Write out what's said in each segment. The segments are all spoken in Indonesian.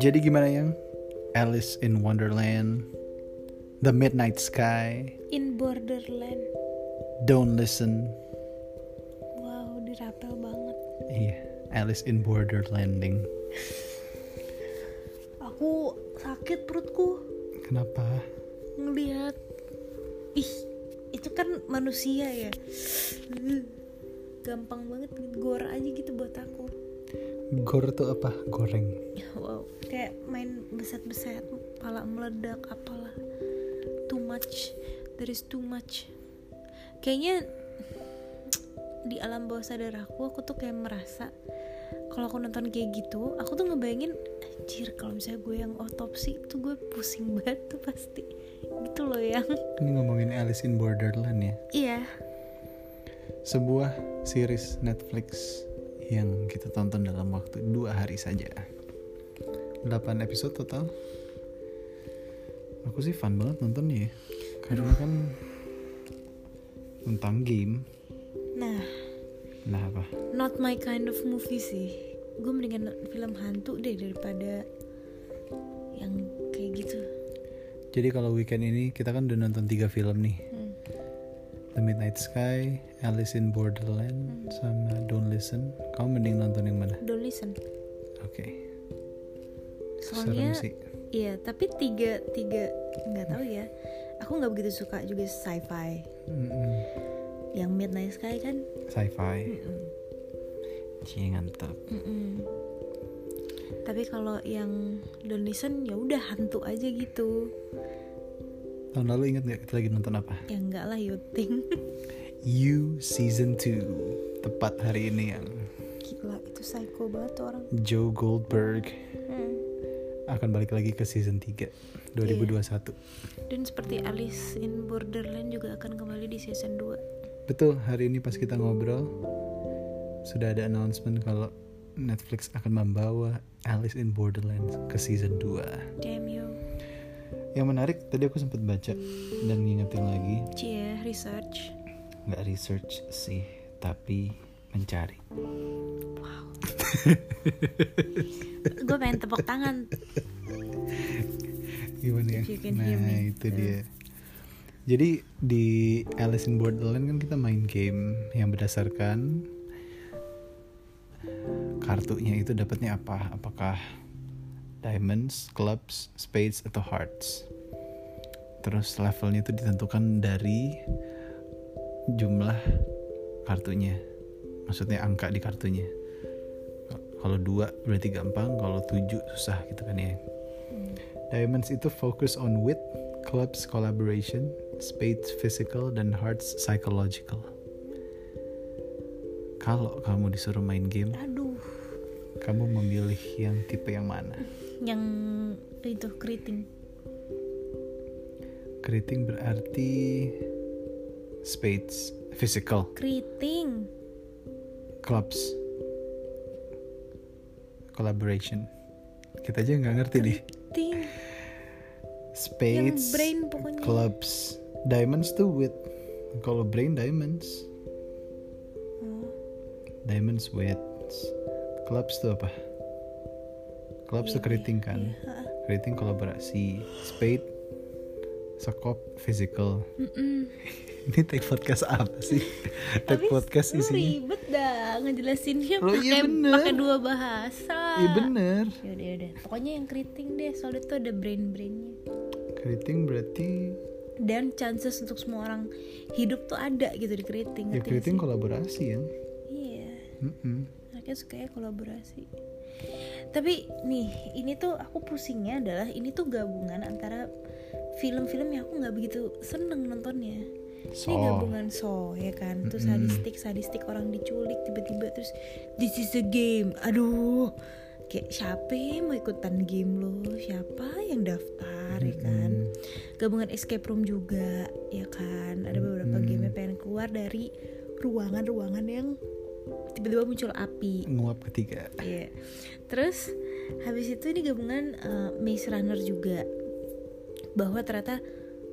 Jadi gimana yang Alice in Wonderland, The Midnight Sky, In Borderland. Don't Listen, Wow, dirapel banget. iya Alice in Borderlanding. Aku sakit perutku Kenapa? ngelihat. Ih, itu kan manusia ya. Gampang banget gor aja gitu buat aku. Gor tuh apa? Goreng. Wow, kayak main beset-beset, pala meledak, apalah. Too much, there is too much. Kayaknya di alam bawah sadar aku, aku tuh kayak merasa kalau aku nonton kayak gitu, aku tuh ngebayangin anjir kalau misalnya gue yang otopsi tuh gue pusing banget tuh pasti gitu loh yang Ini ngomongin Alice in Borderland ya. iya Sebuah series Netflix yang kita tonton dalam waktu dua hari saja. 8 episode total. Aku sih fun banget nontonnya ya. Karena kan tentang game. nah Nah apa? not my kind of movie sih gue mendingan film hantu deh daripada yang kayak gitu Jadi kalau weekend ini kita kan udah nonton tiga film nih. Hmm. The Midnight Sky, Alice in Borderland, sama Don't Listen. Kamu mending nonton yang mana? don't listen Oke. soalnya Serem sih. iya tapi tiga tiga nggak tahu ya aku nggak begitu suka juga sci-fi Mm-mm. yang Midnight Sky kan Sci-fi. mm-mm, Cie ngantep. mm-mm. tapi kalau yang don't listen ya udah hantu aja gitu Tahun lalu inget gak kita lagi nonton apa? ya enggak lah yuting You Season 2. Tepat hari ini yang gila itu psycho banget tuh orang Joe Goldberg Hmm. akan balik lagi ke season 3 2021. dan seperti Alice in Borderland juga akan kembali di season 2 Betul, hari ini pas kita ngobrol sudah ada announcement kalau Netflix akan membawa Alice in Borderland ke season 2. damn you Yang menarik tadi aku sempat baca dan ngingetin lagi, cie research nggak research sih, tapi mencari. gue pengen tepuk tangan Gimana ya? Nah, itu dia. Jadi di Alice in Borderland kan kita main game yang berdasarkan kartunya itu dapatnya apa? Apakah diamonds, clubs, spades atau hearts? Terus levelnya itu ditentukan dari jumlah kartunya. Maksudnya angka di kartunya. Kalau dua berarti gampang, kalau tujuh susah gitu kan ya. Diamonds itu fokus on wit, clubs collaboration, spades physical, dan hearts psychological. Kalau kamu disuruh main game, aduh kamu memilih yang tipe yang mana? Yang itu keriting Keriting berarti spades, physical, keriting clubs, collaboration. Kita aja nggak ngerti nih. yang Spades, brain pokoknya clubs, diamonds tuh wit. Kalau brain diamonds, Oh, diamonds wits. Clubs tuh apa? Clubs tuh Iya, keriting kan? iya, ha-ha. Keriting kolaborasi. Spade, sekop, physical. Mm-mm. Ini take podcast apa sih? take Tapi podcast lu isinya. ribet dah ngejelasinnya Oh, pakai iya pakai dua bahasa Iya bener. yaudah yaudah pokoknya yang keriting deh soalnya tuh ada brain brainnya Keriting berarti dan chances untuk semua orang hidup tuh ada gitu di keriting ya keriting kolaborasi ya. iya Mm-mm. anaknya suka kolaborasi tapi nih ini tuh aku pusingnya adalah ini tuh gabungan antara film-film yang aku nggak begitu seneng nontonnya. Ini So. gabungan so ya kan? Terus Mm-mm. sadistik sadistik orang diculik tiba-tiba terus this is a game. Aduh. Kayak siapa yang mau ikutan game lo? Siapa yang daftar? Ya kan? Gabungan escape room juga ya kan? Ada beberapa Mm-mm. game yang pengen keluar dari ruangan-ruangan yang tiba-tiba muncul api Nguap ketiga. Iya. Terus habis itu ini gabungan uh, Maze Runner juga bahwa ternyata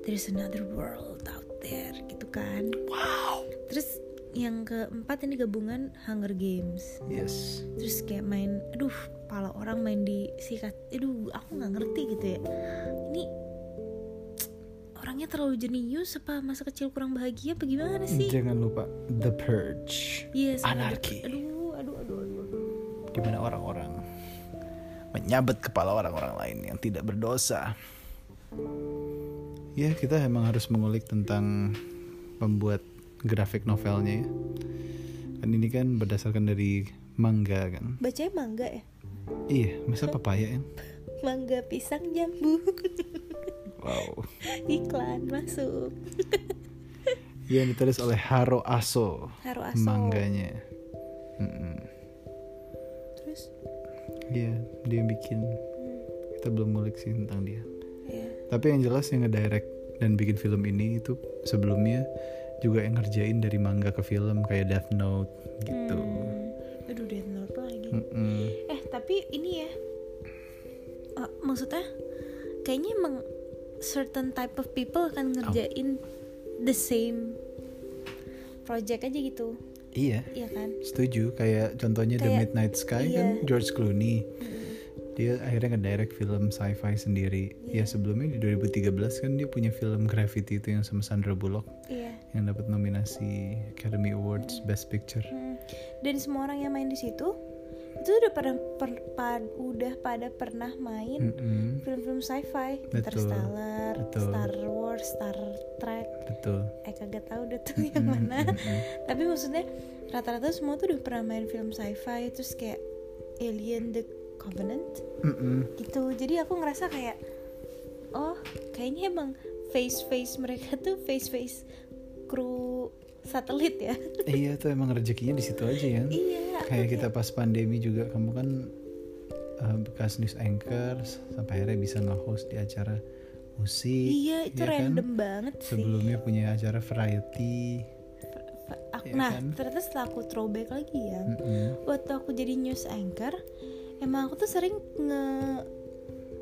there's another world out there gitu kan. Wow. Terus yang keempat ini gabungan Hunger Games yes terus kayak main aduh pala orang main di sikat aduh aku nggak ngerti gitu ya ini orangnya terlalu jenius apa masa kecil kurang bahagia apa gimana sih jangan lupa The Purge Iya, sama Anarki. ada- aduh aduh aduh aduh, aduh. di mana orang-orang menyabet kepala orang-orang lain yang tidak berdosa. Ya, kita emang harus mengulik tentang pembuat grafik novelnya ya. Kan ini kan berdasarkan dari manga kan. bacanya mangga ya Iya, masa papaya ya? mangga pisang jambu Wow. iklan masuk Yang ditulis oleh Haro Aso. Haro Aso. Mangganya. Mm-mm. terus Iya, dia yang bikin. Kita belum ngulik sih tentang dia. ya Tapi yang jelas yang ngedirect dan bikin film ini itu sebelumnya juga yang ngerjain dari manga ke film kayak Death Note gitu. Hmm. aduh Death Note lagi Mm-mm. eh tapi ini ya eh, maksudnya kayaknya emang certain type of people akan ngerjain the same project aja gitu Iya, iya kan setuju. Kayak contohnya The Kayak- Midnight Sky iya. kan George Clooney. Dia akhirnya ngedirect film sci-fi sendiri. Iya. Ya sebelumnya di 2013 kan dia punya film Gravity itu yang sama Sandra Bullock iya yang dapat nominasi Academy Awards Best Picture. Hmm. dan semua orang yang main di situ itu udah pada per- pad- udah pada pernah main Mm-mm. film-film sci-fi Hmm. Betul. Interstellar Betul. Star Wars Star Trek Betul. eh kagak tahu udah tuh yang mana Mm-mm. tapi maksudnya rata-rata semua tuh udah pernah main film sci-fi terus kayak Alien the Covenant Mm-mm. gitu jadi aku ngerasa kayak oh kayaknya emang face face mereka tuh face face kru satelit ya iya tuh emang rezekinya di situ aja ya. iya kayak kita pas pandemi juga kamu kan uh, bekas news anchor sampai akhirnya bisa nge-host di acara musik iya itu ya kan? random banget sih sebelumnya punya acara variety aku- Iya nah kan? ternyata setelah aku throwback lagi ya Mm-mm. waktu aku jadi news anchor emang aku tuh sering nge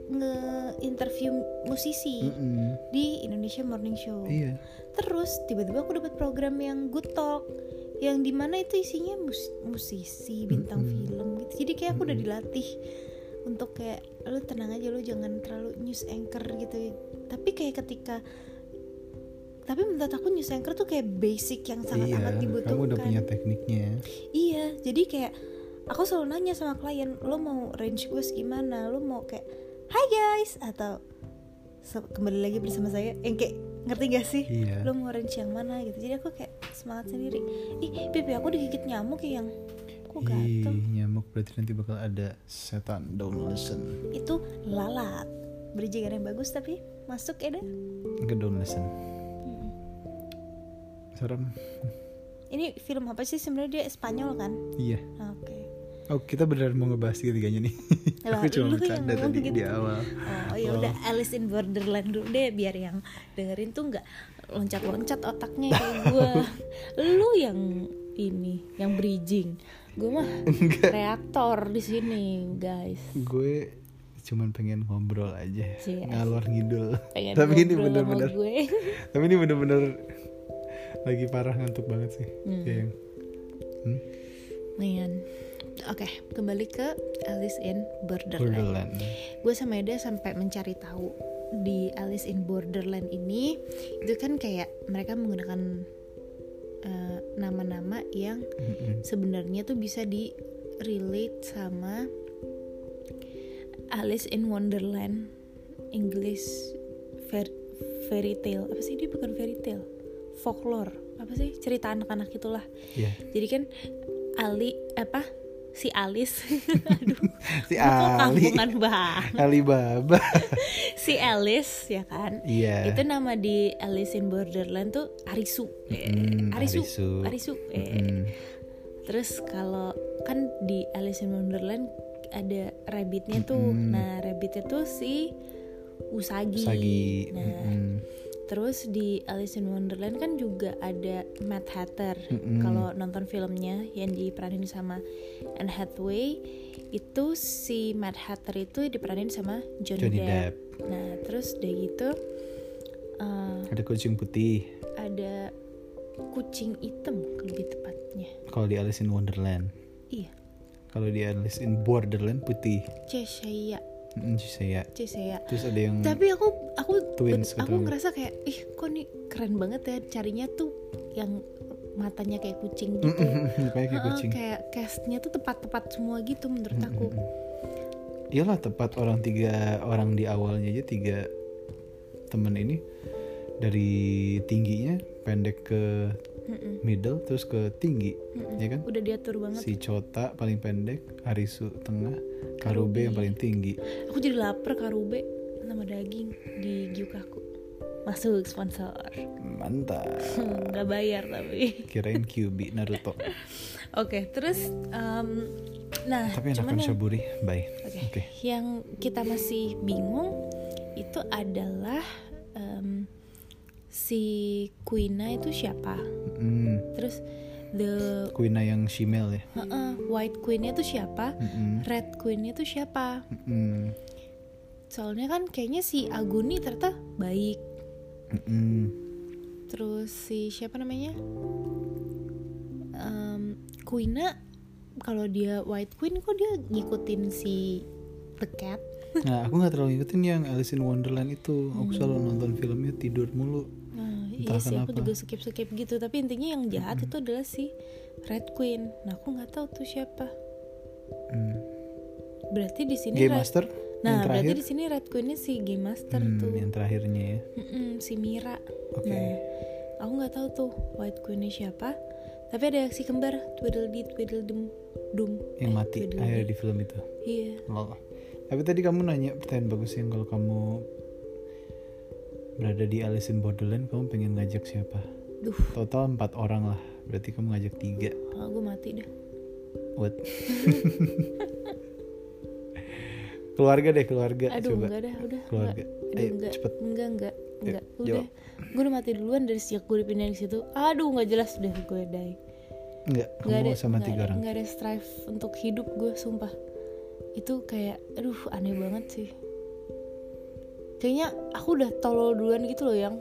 nge interview musisi Mm-mm. di Indonesia Morning Show. Iya. Terus tiba-tiba aku dapat program yang Good Talk yang di mana itu isinya mus- musisi bintang Mm-mm. film gitu. Jadi kayak aku udah dilatih untuk kayak lu tenang aja lu jangan terlalu news anchor gitu. Tapi kayak ketika tapi menurut aku news anchor tuh kayak basic yang sangat iya amat dibutuhkan kamu udah punya tekniknya. Iya, jadi kayak aku selalu nanya sama klien, lo mau range gue gimana? Lo mau kayak, Hai guys, atau kembali lagi bersama saya, yang kayak ngerti gak sih? iya Lo mau range yang mana gitu? Jadi aku kayak semangat sendiri. Ih, pipi aku digigit nyamuk kayak yang, kok Ih, gatel? nyamuk berarti nanti bakal ada setan don't listen Itu lalat. Bridgingan yang bagus tapi masuk ya dah. enggak don't listen Mm. serem Ini film apa sih sebenarnya dia Spanyol kan? iya Oke. Oh kita beneran mau ngebahas tiga-tiganya nih Lah, aku cuma bercanda tadi gitu. di awal Oh ya udah Alice in Borderland dulu deh biar yang dengerin tuh nggak loncat-loncat otaknya kayak gue. Lu yang ini, yang bridging. Gue mah reaktor di sini, guys. gue cuman pengen ngobrol aja Cie. ngalor ngidul Pengen tapi ini bener-bener gue. tapi ini bener-bener lagi parah ngantuk banget sih Hmm. Kayak, hmm? Oke, kembali ke Alice in Borderland. Borderland gue sama Eda sampai mencari tahu di Alice in Borderland ini itu kan kayak mereka menggunakan eh, nama-nama yang Mm-mm. sebenarnya tuh bisa di relate sama Alice in Wonderland English fair- fairy tale apa sih dia bukan fairy tale folklore apa sih cerita anak-anak itulah Iya. jadi kan Ali apa si Alice aduh si Ali. banget. Alibaba. Si Alice ya kan? Iya. Itu nama di Alice in Borderland tuh Arisu. Eh, Mm, Arisu. Arisu. Arisu eh. Mm. terus kalau kan di Alice in Wonderland ada rabbitnya tuh. Mm-mm. nah rabbitnya tuh si Usagi, Sagi nah Mm-mm. Terus di Alice in Wonderland kan juga ada Mad Hatter Mm-mm. kalau nonton filmnya yang diperanin sama Anne Hathaway itu si Mad Hatter itu diperanin sama Johnny, Johnny Depp. Depp nah terus udah gitu eh, ada kucing putih ada kucing hitam lebih tepatnya Kalau di Alice in Wonderland. iya Kalau di Alice in Borderland putih. Cheshire Mm, saya. Cheshire Terus ada yang tapi aku aku Twins aku ketemu. ngerasa kayak ih kok nih keren banget ya carinya tuh yang matanya kayak kucing gitu kayak kayak Heeh, kucing. kayak castnya tuh tepat-tepat semua gitu menurut aku Iyalah tepat orang tiga orang di awalnya aja tiga temen ini dari tingginya pendek ke Mm-mm. middle terus ke tinggi Mm-mm. ya kan? Udah diatur banget. Si Cota paling pendek Harisu tengah Karube yang paling tinggi. Aku jadi lapar karube. Sama daging di Gyukaku masuk sponsor. Mantap. Nggak bayar tapi. Kirain QB Naruto. Oke terus em, nah tapi cuman yang, Shaburi. Bye. Oke. Oke. Yang kita masih bingung itu adalah si Quina itu siapa Mm, terus the Kuina yang Shimel ya Heeh, White Queen-nya tuh siapa? Mm-mm. Red Queen-nya tuh siapa? Mm-mm. Soalnya kan kayaknya si Aguni ternyata baik. Mm-mm. Terus si siapa namanya? Em, Queen-nya kalau dia White Queen kok dia ngikutin si The Cat? Nah, aku nggak terlalu ngikutin yang Alice in Wonderland itu. Aku selalu nonton filmnya tidur mulu. Nah, iya Entah sih aku juga skip-skip gitu. Tapi intinya yang jahat itu adalah si Red Queen. Nah, aku nggak tahu tuh siapa. Hmm. Berarti di sini Game Red- Master Nah, yang berarti di sini Red Queen-nya si Game Master Hmm, tuh. yang terakhirnya ya. Mm-mm, si Mira. Oke. Nah, aku nggak tahu tuh White Queen-nya siapa. Tapi ada si kembar Tweedledee Tweedledum Dum. Yang Eh, mati akhirnya di film itu. Iya. Lol. Tapi tadi kamu nanya pertanyaan bagus yang kalau kamu berada di Alice in Borderland, kamu pengen ngajak siapa? Duh, Total empat orang lah. Berarti kamu ngajak tiga. aku mati dah. What? keluarga deh keluarga. Aduh, Coba. enggak dah, udah. Keluarga. Enggak. Aduh, Ayo, enggak. cepet. Enggak, enggak. Enggak. udah. Gue udah mati duluan dari sejak gue dipindahin ke situ. Aduh, nggak jelas deh gue die. Enggak, Nggak kamu ada sama tiga ada, orang. nggak ada strive untuk hidup gue, sumpah. Itu kayak, aduh, aneh banget sih. Kayaknya aku udah tolol duluan gitu loh yang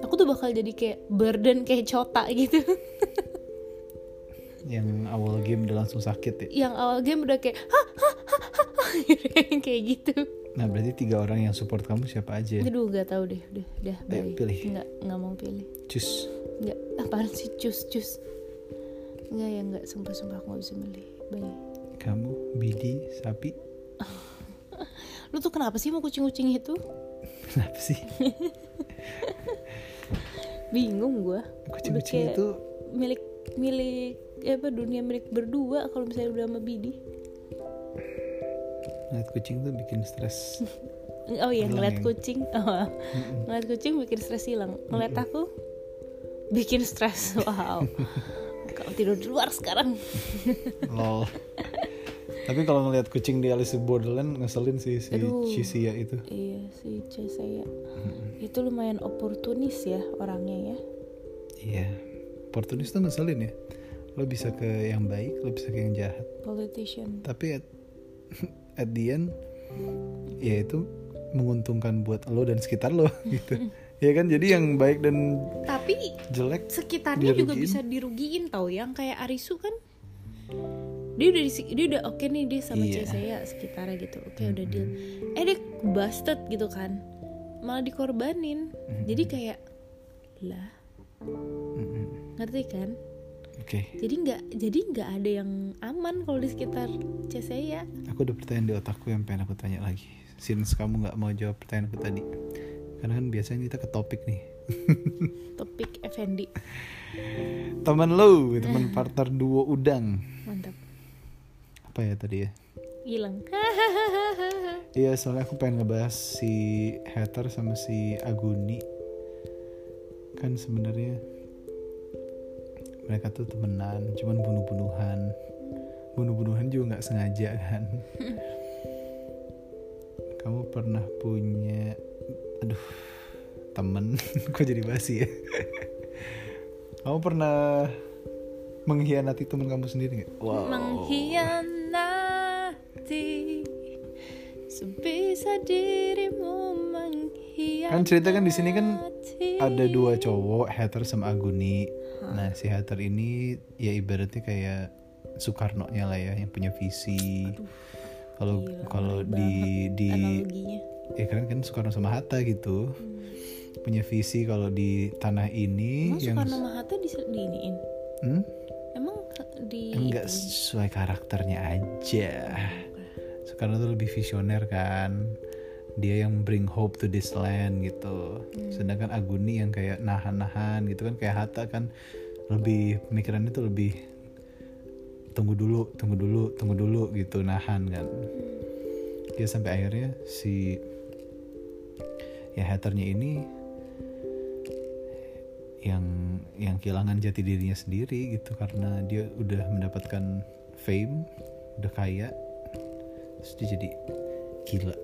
aku tuh bakal jadi kayak burden kayak cota gitu Yang awal game udah langsung sakit ya. yang awal game udah kayak hah hah hah hah, hah," kayak gitu Nah berarti tiga orang yang support kamu siapa aja? aduh gak tahu deh udah udah bye pilih. nggak nggak mau pilih Cus. nggak apaan sih cus cus nggak ya nggak. Sumpah sumpah aku nggak bisa milih bye Kamu, Bidi, Sapi. lu tuh kenapa sih mau kucing-kucing itu? Kenapa sih? bingung gua. Kucing-kucing itu milik milik ya apa dunia milik berdua kalau misalnya udah sama Bidi. Ngeliat kucing tuh bikin stres. oh iya ngeliat yang- kucing. Oh, ngeliat kucing bikin stres hilang. Ngeliat aku bikin stres. Wow kalau tidur di luar sekarang Lol. Tapi kalau ngeliat kucing di Alice Borderland ngeselin sih si Aduh. Chisia itu. iya si C saya itu lumayan oportunis ya orangnya ya Iya. Oportunis tuh ngeselin ya. Lo bisa ke yang baik, lo bisa ke yang jahat. politician Tapi at, at the end, ya itu menguntungkan buat lo dan sekitar lo gitu. Ya kan? Jadi yang baik dan tapi jelek sekitarnya juga Dirugiin. bisa dirugiin tau yang kayak Arisu kan dia udah di- dia udah oke nih dia sama Iya. cewek saya sekitarnya gitu. Oke udah deal. eh dia busted gitu kan. Malah dikorbanin. Jadi kayak lah. Mm-mm. ngerti kan? Oke, jadi nggak jadi nggak ada yang aman kalau di sekitar saya. Aku ada pertanyaan di otakku yang pengen aku tanya lagi. Since kamu nggak mau jawab pertanyaanku tadi, karena kan biasanya kita ke topik nih. topik Effendi Teman lo, teman partner duo udang. mantap Apa ya tadi ya? hilang Iya, soalnya aku pengen ngebahas si Hater sama si Aguni. Kan sebenarnya mereka tuh temenan, cuman bunuh-bunuhan. Bunuh-bunuhan juga nggak sengaja kan. Kamu pernah punya, aduh, temen? Kok jadi basi ya? Kamu pernah mengkhianati teman kamu sendiri nggak? Wow. mengkhianati sebisa dirimu mengkhianati Kan cerita kan di sini kan ada dua cowok Hatter sama Aguni nah si Hatter ini ya ibaratnya kayak Soekarno-nya lah ya yang punya visi kalau kalau di di Analoginya. Ya kan kan Soekarno sama Hatta gitu. Punya visi kalau di tanah ini Emang yang Soekarno sama Hatta di, diiniin? Hmm? Emang di enggak sesuai karakternya aja. Soekarno tuh lebih visioner kan. Dia yang bring hope to this land gitu. Sedangkan Aguni yang kayak nahan-nahan gitu kan. Kayak Hatta kan lebih pemikirannya tuh lebih tunggu dulu tunggu dulu tunggu dulu gitu nahan kan dia sampai akhirnya si ya haternya ini yang yang kehilangan jati dirinya sendiri gitu karena dia udah mendapatkan fame udah kaya terus dia jadi gila.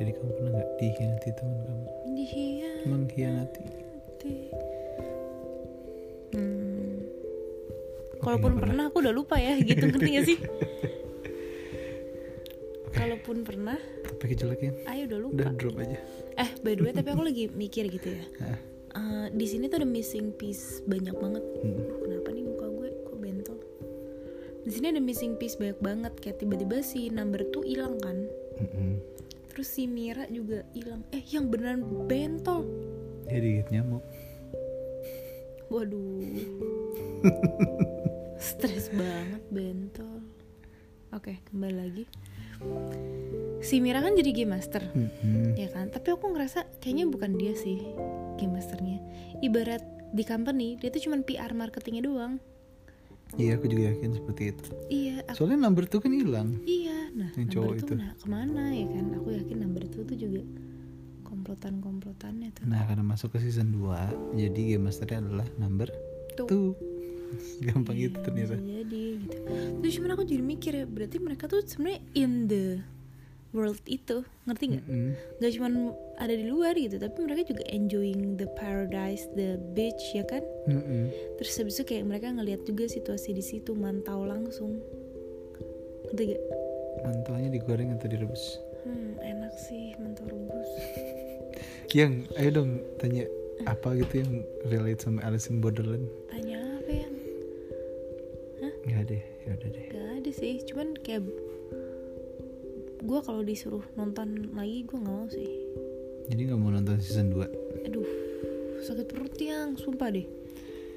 Jadi kamu pernah nggak dikhianati teman kamu? Dikhianati. mengkhianati Kalaupun nggak pernah aku udah lupa ya gitu ngerti gak sih? Kalaupun pernah, tapi kejelekin ayo udah lupa. udah drop aja Eh, by the way, tapi aku lagi mikir gitu ya. Eh, di sini tuh ada missing piece banyak banget. Hmm. Kenapa nih muka gue kok bentol? Di sini ada missing piece banyak banget. Kayak tiba-tiba si number tuh hilang kan. Mm-mm. Terus si Mira juga hilang. Eh, yang beneran bentol. dia digigit nyamuk Waduh. Stres banget bentol. Oke, kembali lagi. Si Mira kan jadi game master. Mm-mm. ya kan tapi aku ngerasa kayaknya bukan dia sih game masternya ibarat di company dia tuh cuman PR marketingnya doang iya aku juga yakin seperti itu iya aku, soalnya number tuh kan hilang iya nah Yang number cowok itu. nah, ke mana ya kan aku yakin number tuh tuh juga komplotan komplotannya tuh Nah karena masuk ke season 2 Jadi game masternya adalah number tuh 2 Gampang Iya, itu ternyata bisa jadi gitu terus cuman aku jadi mikir ya berarti mereka tuh sebenarnya in the world itu ngerti nggak Mm-mm. nggak cuman ada di luar gitu tapi mereka juga enjoying the paradise the beach ya kan Mm-mm. terus habis itu kayak mereka ngelihat juga situasi di situ mantau langsung ngerti gak? Mantuannya digoreng atau direbus Hmm, enak sih mantau rebus. Yang ayo dong tanya Apa gitu yang relate sama Alice in Borderland Tanya ada deh Gak ada sih, cuman kayak gue kalau disuruh nonton lagi gue nggak mau sih. Jadi gak mau nonton season 2 Aduh, sakit perut yang, sumpah deh.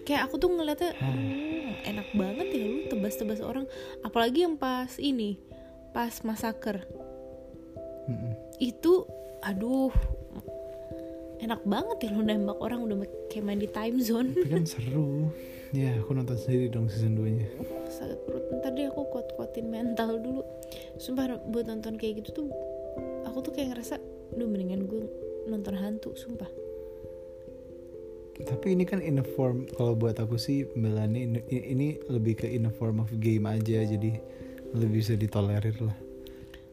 Kayak aku tuh ngeliatnya hmm, enak banget ya lu tebas-tebas orang, apalagi yang pas ini, pas masaker. Mm-mm. itu aduh enak banget ya lo nembak orang udah kayak main di time zone Tapi kan seru Ya aku nonton sendiri dong season 2 nya sakit perut. Ntar deh aku kuat-kuatin mental dulu. Sumpah buat nonton kayak gitu tuh aku tuh kayak ngerasa duh mendingan gue nonton hantu sumpah. Tapi ini kan in a form Kalau buat aku sih Melanie ini, lebih ke in a form of game aja Jadi lebih bisa ditolerir lah.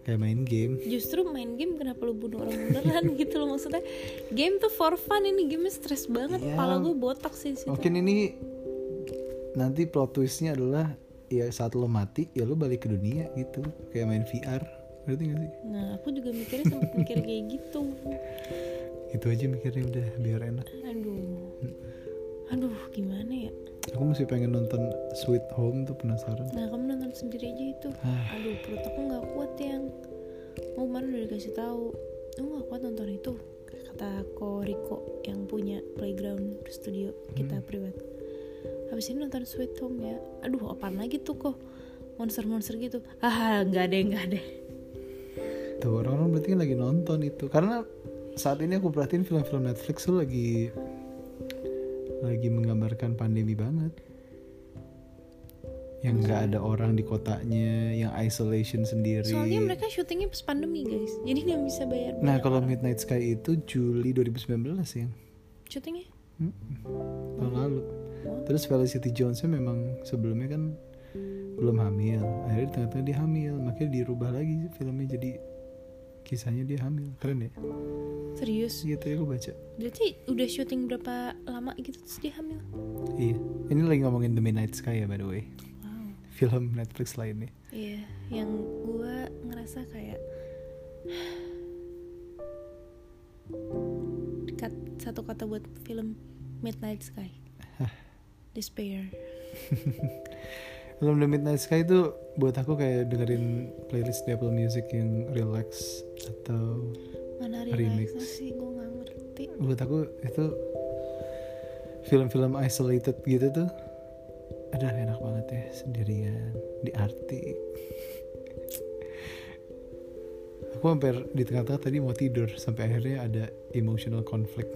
Kayak main game. Justru main game kenapa lu bunuh orang beneran gitu loh maksudnya. Game tuh for fun ini game stres banget. Iya. kepala gue botak sih situ. Mungkin ini nanti plot twistnya adalah ya saat lo mati ya lo balik ke dunia gitu kayak main VR ngerti gak sih? nah aku juga mikirnya sempet mikir kayak gitu Itu aja mikirnya udah biar enak. aduh aduh gimana ya Aku masih pengen nonton Sweet Home tuh penasaran. Nah kamu nonton sendiri aja itu Ah. Aduh perut aku gak kuat yang Mau mana udah dikasih tahu Lu gak kuat nonton itu Kata Ko Riko yang punya playground studio kita Hmm. privat Habis ini nonton Sweet Home ya. Aduh apaan lagi tuh kok? Monster-monster gitu. Ah gak ada gak ada. Tuh orang-orang berarti kan lagi nonton itu. Karena saat ini aku perhatiin film-film Netflix tuh lagi lagi menggambarkan pandemi banget. Yang nggak ada orang di kotanya, yang isolation sendiri. Soalnya mereka syutingnya pas pandemi guys. Jadi gak bisa bayar Nah kalau orang. Midnight Sky itu Juli 2019 ya, Syutingnya? Tahun lalu. Terus Felicity Jonesnya memang sebelumnya kan belum hamil. Akhirnya di tengah-tengah dia hamil, makanya dirubah lagi filmnya jadi kisahnya dia hamil. Keren ya? Serius Gitu ya aku baca. Berarti udah syuting berapa lama gitu terus dia hamil Iya. Ini lagi ngomongin The Midnight Sky ya by the way. Wow Film Netflix lainnya. Iya, yang gue ngerasa kayak Kat, satu kata buat film Midnight Sky Despair. Film The Midnight Sky itu buat aku kayak dengerin playlist di Apple Music yang relax atau mana Remix. relaksasi gue nggak ngerti. Buat aku itu film-film isolated gitu tuh ada enak banget ya sendirian di arti aku hampir di tengah-tengah tadi mau tidur sampai akhirnya ada emotional conflict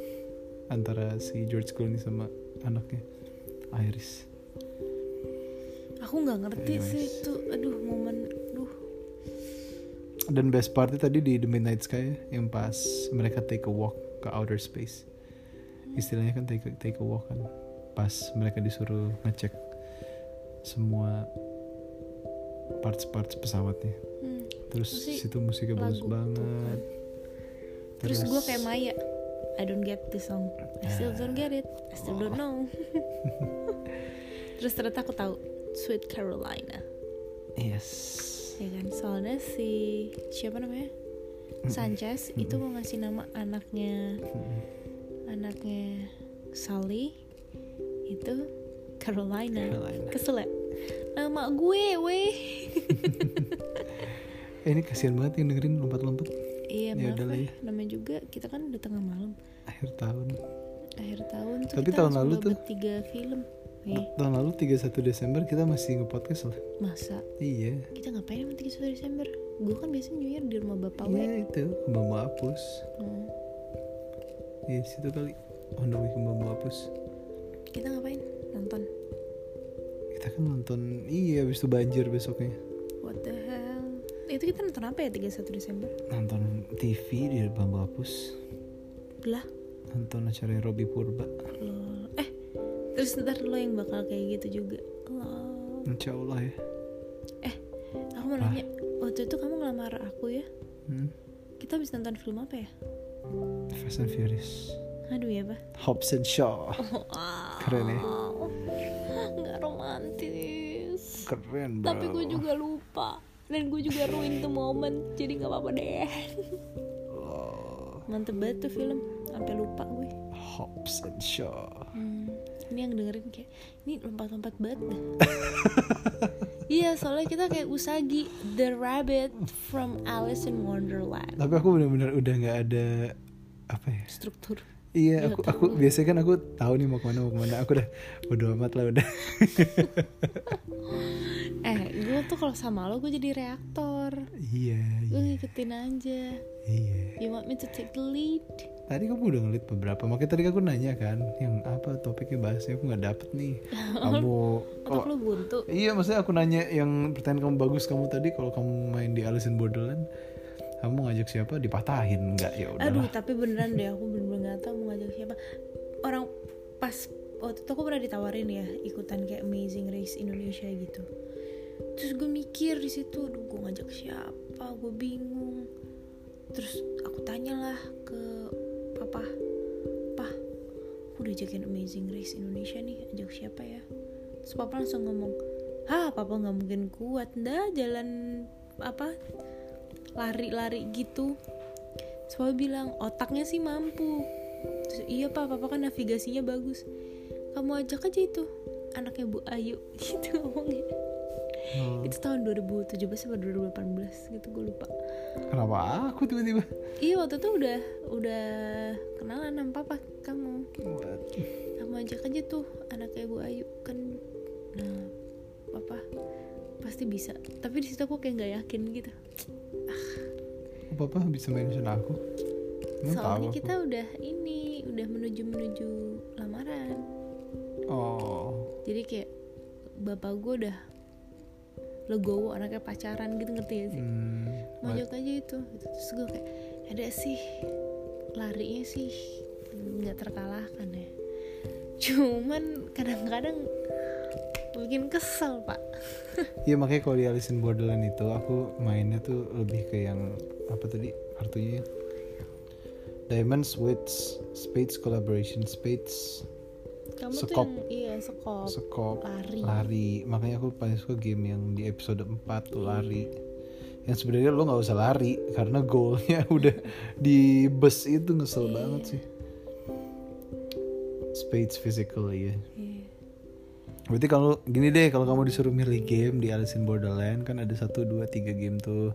antara si George Clooney sama anaknya Iris. Aku nggak ngerti sih Anyways. itu. Aduh momen duh dan best partnya tadi di The Midnight Sky yang pas mereka take a walk ke outer space. Istilahnya kan take a, take a walk kan. Pas mereka disuruh ngecek semua parts-parts pesawatnya. Hmm. terus situ musiknya bagus lagu banget. Terus gue kayak Maya I don't get this song. I still don't get it. I still don't know. Terus ternyata aku tahu Sweet Carolina. Yes. Ya kan? Soalnya si siapa namanya? Sanchez itu mau ngasih nama anaknya anaknya Sally itu Carolina, Carolina. kesel ya nama gue weh. Eh, ini kasihan banget yang dengerin lompat-lompat iya Ya maaf udahlah ya. ya. namanya juga kita kan udah tengah malam. Akhir tahun. Akhir tahun tuh Tapi kita tahun lalu tuh- tiga film. Eh tahun lalu 31 Desember kita masih nge-podcast loh masa? Iya. Kita ngapain sama 31 Desember? Gue kan biasanya New Year di rumah bapak iya gue itu. Mbak Hapus Hmm. Iya situ kali. On the way ke Mbak Hapus kita ngapain? Nonton? Kita kan nonton Iya abis itu banjir besoknya. What the hell itu kita nonton apa ya 31 Desember? Nonton TV di Bambu Hapus. Lah? Nonton acara Robi Purba. Lol eh terus ntar lo yang bakal kayak gitu juga. Lol Insya Allah ya. Aku mau nanya waktu itu kamu ngelamar aku ya? Hmm? kita habis nonton film apa ya? Fast and Furious. Aduh ya pak. Hobbs and Shaw. Keren ya. Nggak romantis. Keren bro tapi gue juga lupa dan gue juga ruin the moment jadi nggak apa-apa deh. Oh, mantep banget tuh film sampai lupa gue. Hobbs and Shaw. Hmm, ini yang dengerin kayak ini lompat-lompat banget dah. Iya, soalnya kita kayak Usagi, the rabbit from Alice in Wonderland. Tapi aku bener-bener udah gak ada Apa ya? Struktur. Iya Iya, aku aku biasanya kan aku tahu nih mau ke mana mau ke mana. Aku udah bodo amat lah udah Eh, gue tuh kalau sama lo gue jadi reaktor. iya Gue iya ngikutin aja. iya You want me to take the lead? tadi kamu udah ngeliat beberapa makanya tadi aku nanya kan yang apa topiknya bahasnya aku nggak dapet nih kamu kalau lo buntu. iya maksudnya aku nanya yang pertanyaan kamu bagus kamu tadi kalau kamu main di Alice in Borderland kamu ngajak siapa dipatahin nggak ya Aduh, udah tapi beneran deh aku bener-bener gak tau mau ngajak siapa. Orang pas waktu itu aku pernah ditawarin ya ikutan kayak Amazing Race Indonesia gitu. Terus gue mikir di situ, gue ngajak siapa, gue bingung. Terus aku tanyalah ke papa, pah, aku udah ajakin Amazing Race Indonesia nih, ajak siapa ya? Terus papa langsung ngomong, ah papa nggak mungkin kuat, dah jalan apa lari-lari gitu. Terus papa bilang otaknya sih mampu. Terus iya pak, papa kan navigasinya bagus. Kamu ajak aja itu anaknya Bu Ayu gitu ngomongnya Oh, Itu tahun 2017 atau 2018 gitu gue lupa. Kenapa aku tiba-tiba? Iya waktu itu udah udah kenalan sama papa kamu. What? Kamu ajak aja tuh anaknya Bu Ayu kan Nah papa pasti bisa. Tapi di situ aku kayak nggak yakin gitu. Kok papa bisa mention aku? Tahu Soalnya aku? kita udah ini Udah menuju-menuju lamaran. Oh. Jadi kayak bapak gue udah legowo anaknya pacaran gitu ngerti gak sih? Hmm, mojok aja itu. Terus gue kayak ada sih larinya sih nggak terkalahkan ya. Cuman kadang-kadang bikin kesel pak. Iya makanya kalau di Alice in Borderland itu aku mainnya tuh lebih ke yang apa tadi kartunya ya? Diamonds with Spades collaboration Spades kamu Sekop. tuh yang iya sekop. Sekop. Lari. Lari. Makanya aku paling suka game yang di episode 4 tuh lari. Yang sebenarnya lo nggak usah lari karena goalnya udah di bus itu ngesel banget sih. Spades physical ya Iya. berarti kalau gini deh kalau kamu disuruh milih game di Alice in Borderland kan ada satu dua tiga game tuh.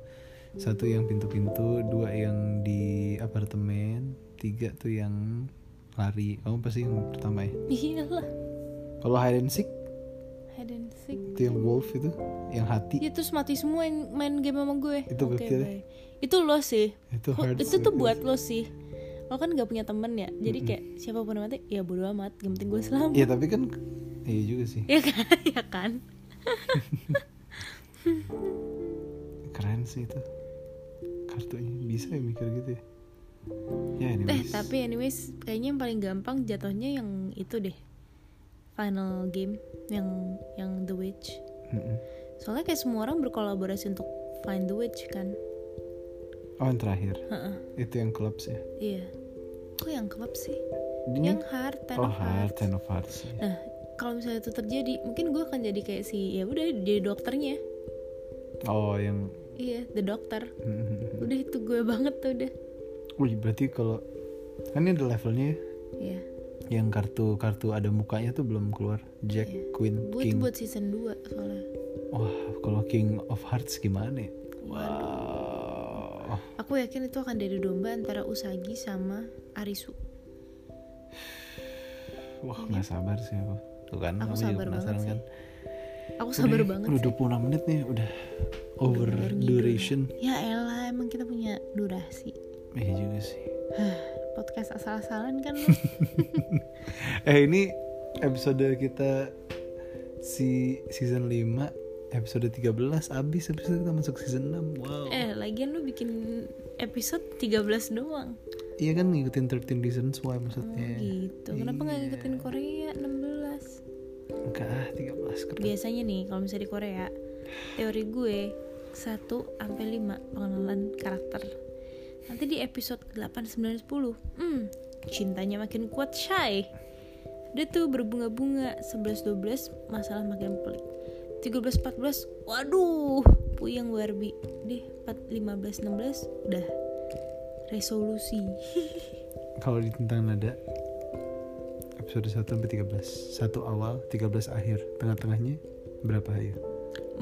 Satu yang pintu-pintu dua yang di apartemen tiga tuh yang lari. Kamu pasti yang pertama ya? Iyalah kalau hide and seek? Hide and seek. Itu yang wolf itu? Yang hati? Ya terus mati semua yang main game sama gue. Itu gokil. bye. itu lo sih. Itu hard itu tuh buat lo sih. Lo kan gak punya temen ya. Jadi kayak siapa pun yang mati ya bodo amat. Yang penting gue selamat. Iya tapi kan iya juga sih. Ya kan? Ya kan? Keren sih itu. Kartunya. Bisa ya mikir gitu ya ya eh tapi anyways kayaknya yang paling gampang jatuhnya yang itu deh. Final game yang yang The Witch. Mm-mm. soalnya kayak semua orang berkolaborasi untuk find The Witch kan? Oh yang terakhir. Heeh. itu yang clubs ya? Iya. Kok yang klub sih? Ini- yang Heart Ten oh of heart Hearts. Ten of hearts ya. nah kalau misalnya itu terjadi mungkin gue akan jadi kayak si ya udah jadi dokternya. Oh yang iya the doctor. Udah itu gue banget tuh udah berarti kalau kan ini ada levelnya ya? Iya. Yang kartu kartu ada mukanya tuh belum keluar. Jack Iya. Queen gue King. buat season 2 soalnya. Wah kalau King of Hearts gimana ya? Wow aku yakin itu akan jadi domba antara Usagi sama Arisu. Wah nggak sabar sih aku. Tuh kan Aku sabar juga penasaran banget kan. Aku sabar Udah, banget udah sih. 26 menit nih udah over duration. Ya elah emang kita punya durasi iya juga sih. Podcast asal-asalan kan lu eh ini episode kita si season 5 episode 13 abis episode kita masuk season 6 wow. Eh lagian lu bikin episode 13 doang. Iya kan ngikutin 13 reasons why oh, maksudnya gitu. Kenapa nggak Iya. ngikutin Korea 16 enggak ah 13 keren. Biasanya nih kalau misalnya di Korea teori gue 1 sampai 5 pengenalan karakter nanti di episode 8 9 10 hmm cintanya makin kuat shy dia tuh berbunga-bunga 11 12 masalah makin pelik. 13 14 waduh puyeng Barbie deh 4 15 16 udah. Resolusi. Kalau di tentang nada episode 1 sampai 13 satu awal 13 akhir. Tengah-tengahnya berapa ayo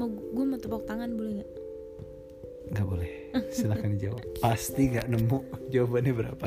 mau gue mau tepuk tangan boleh nggak nggak boleh. Silahkan dijawab. Pasti nggak nemu jawabannya berapa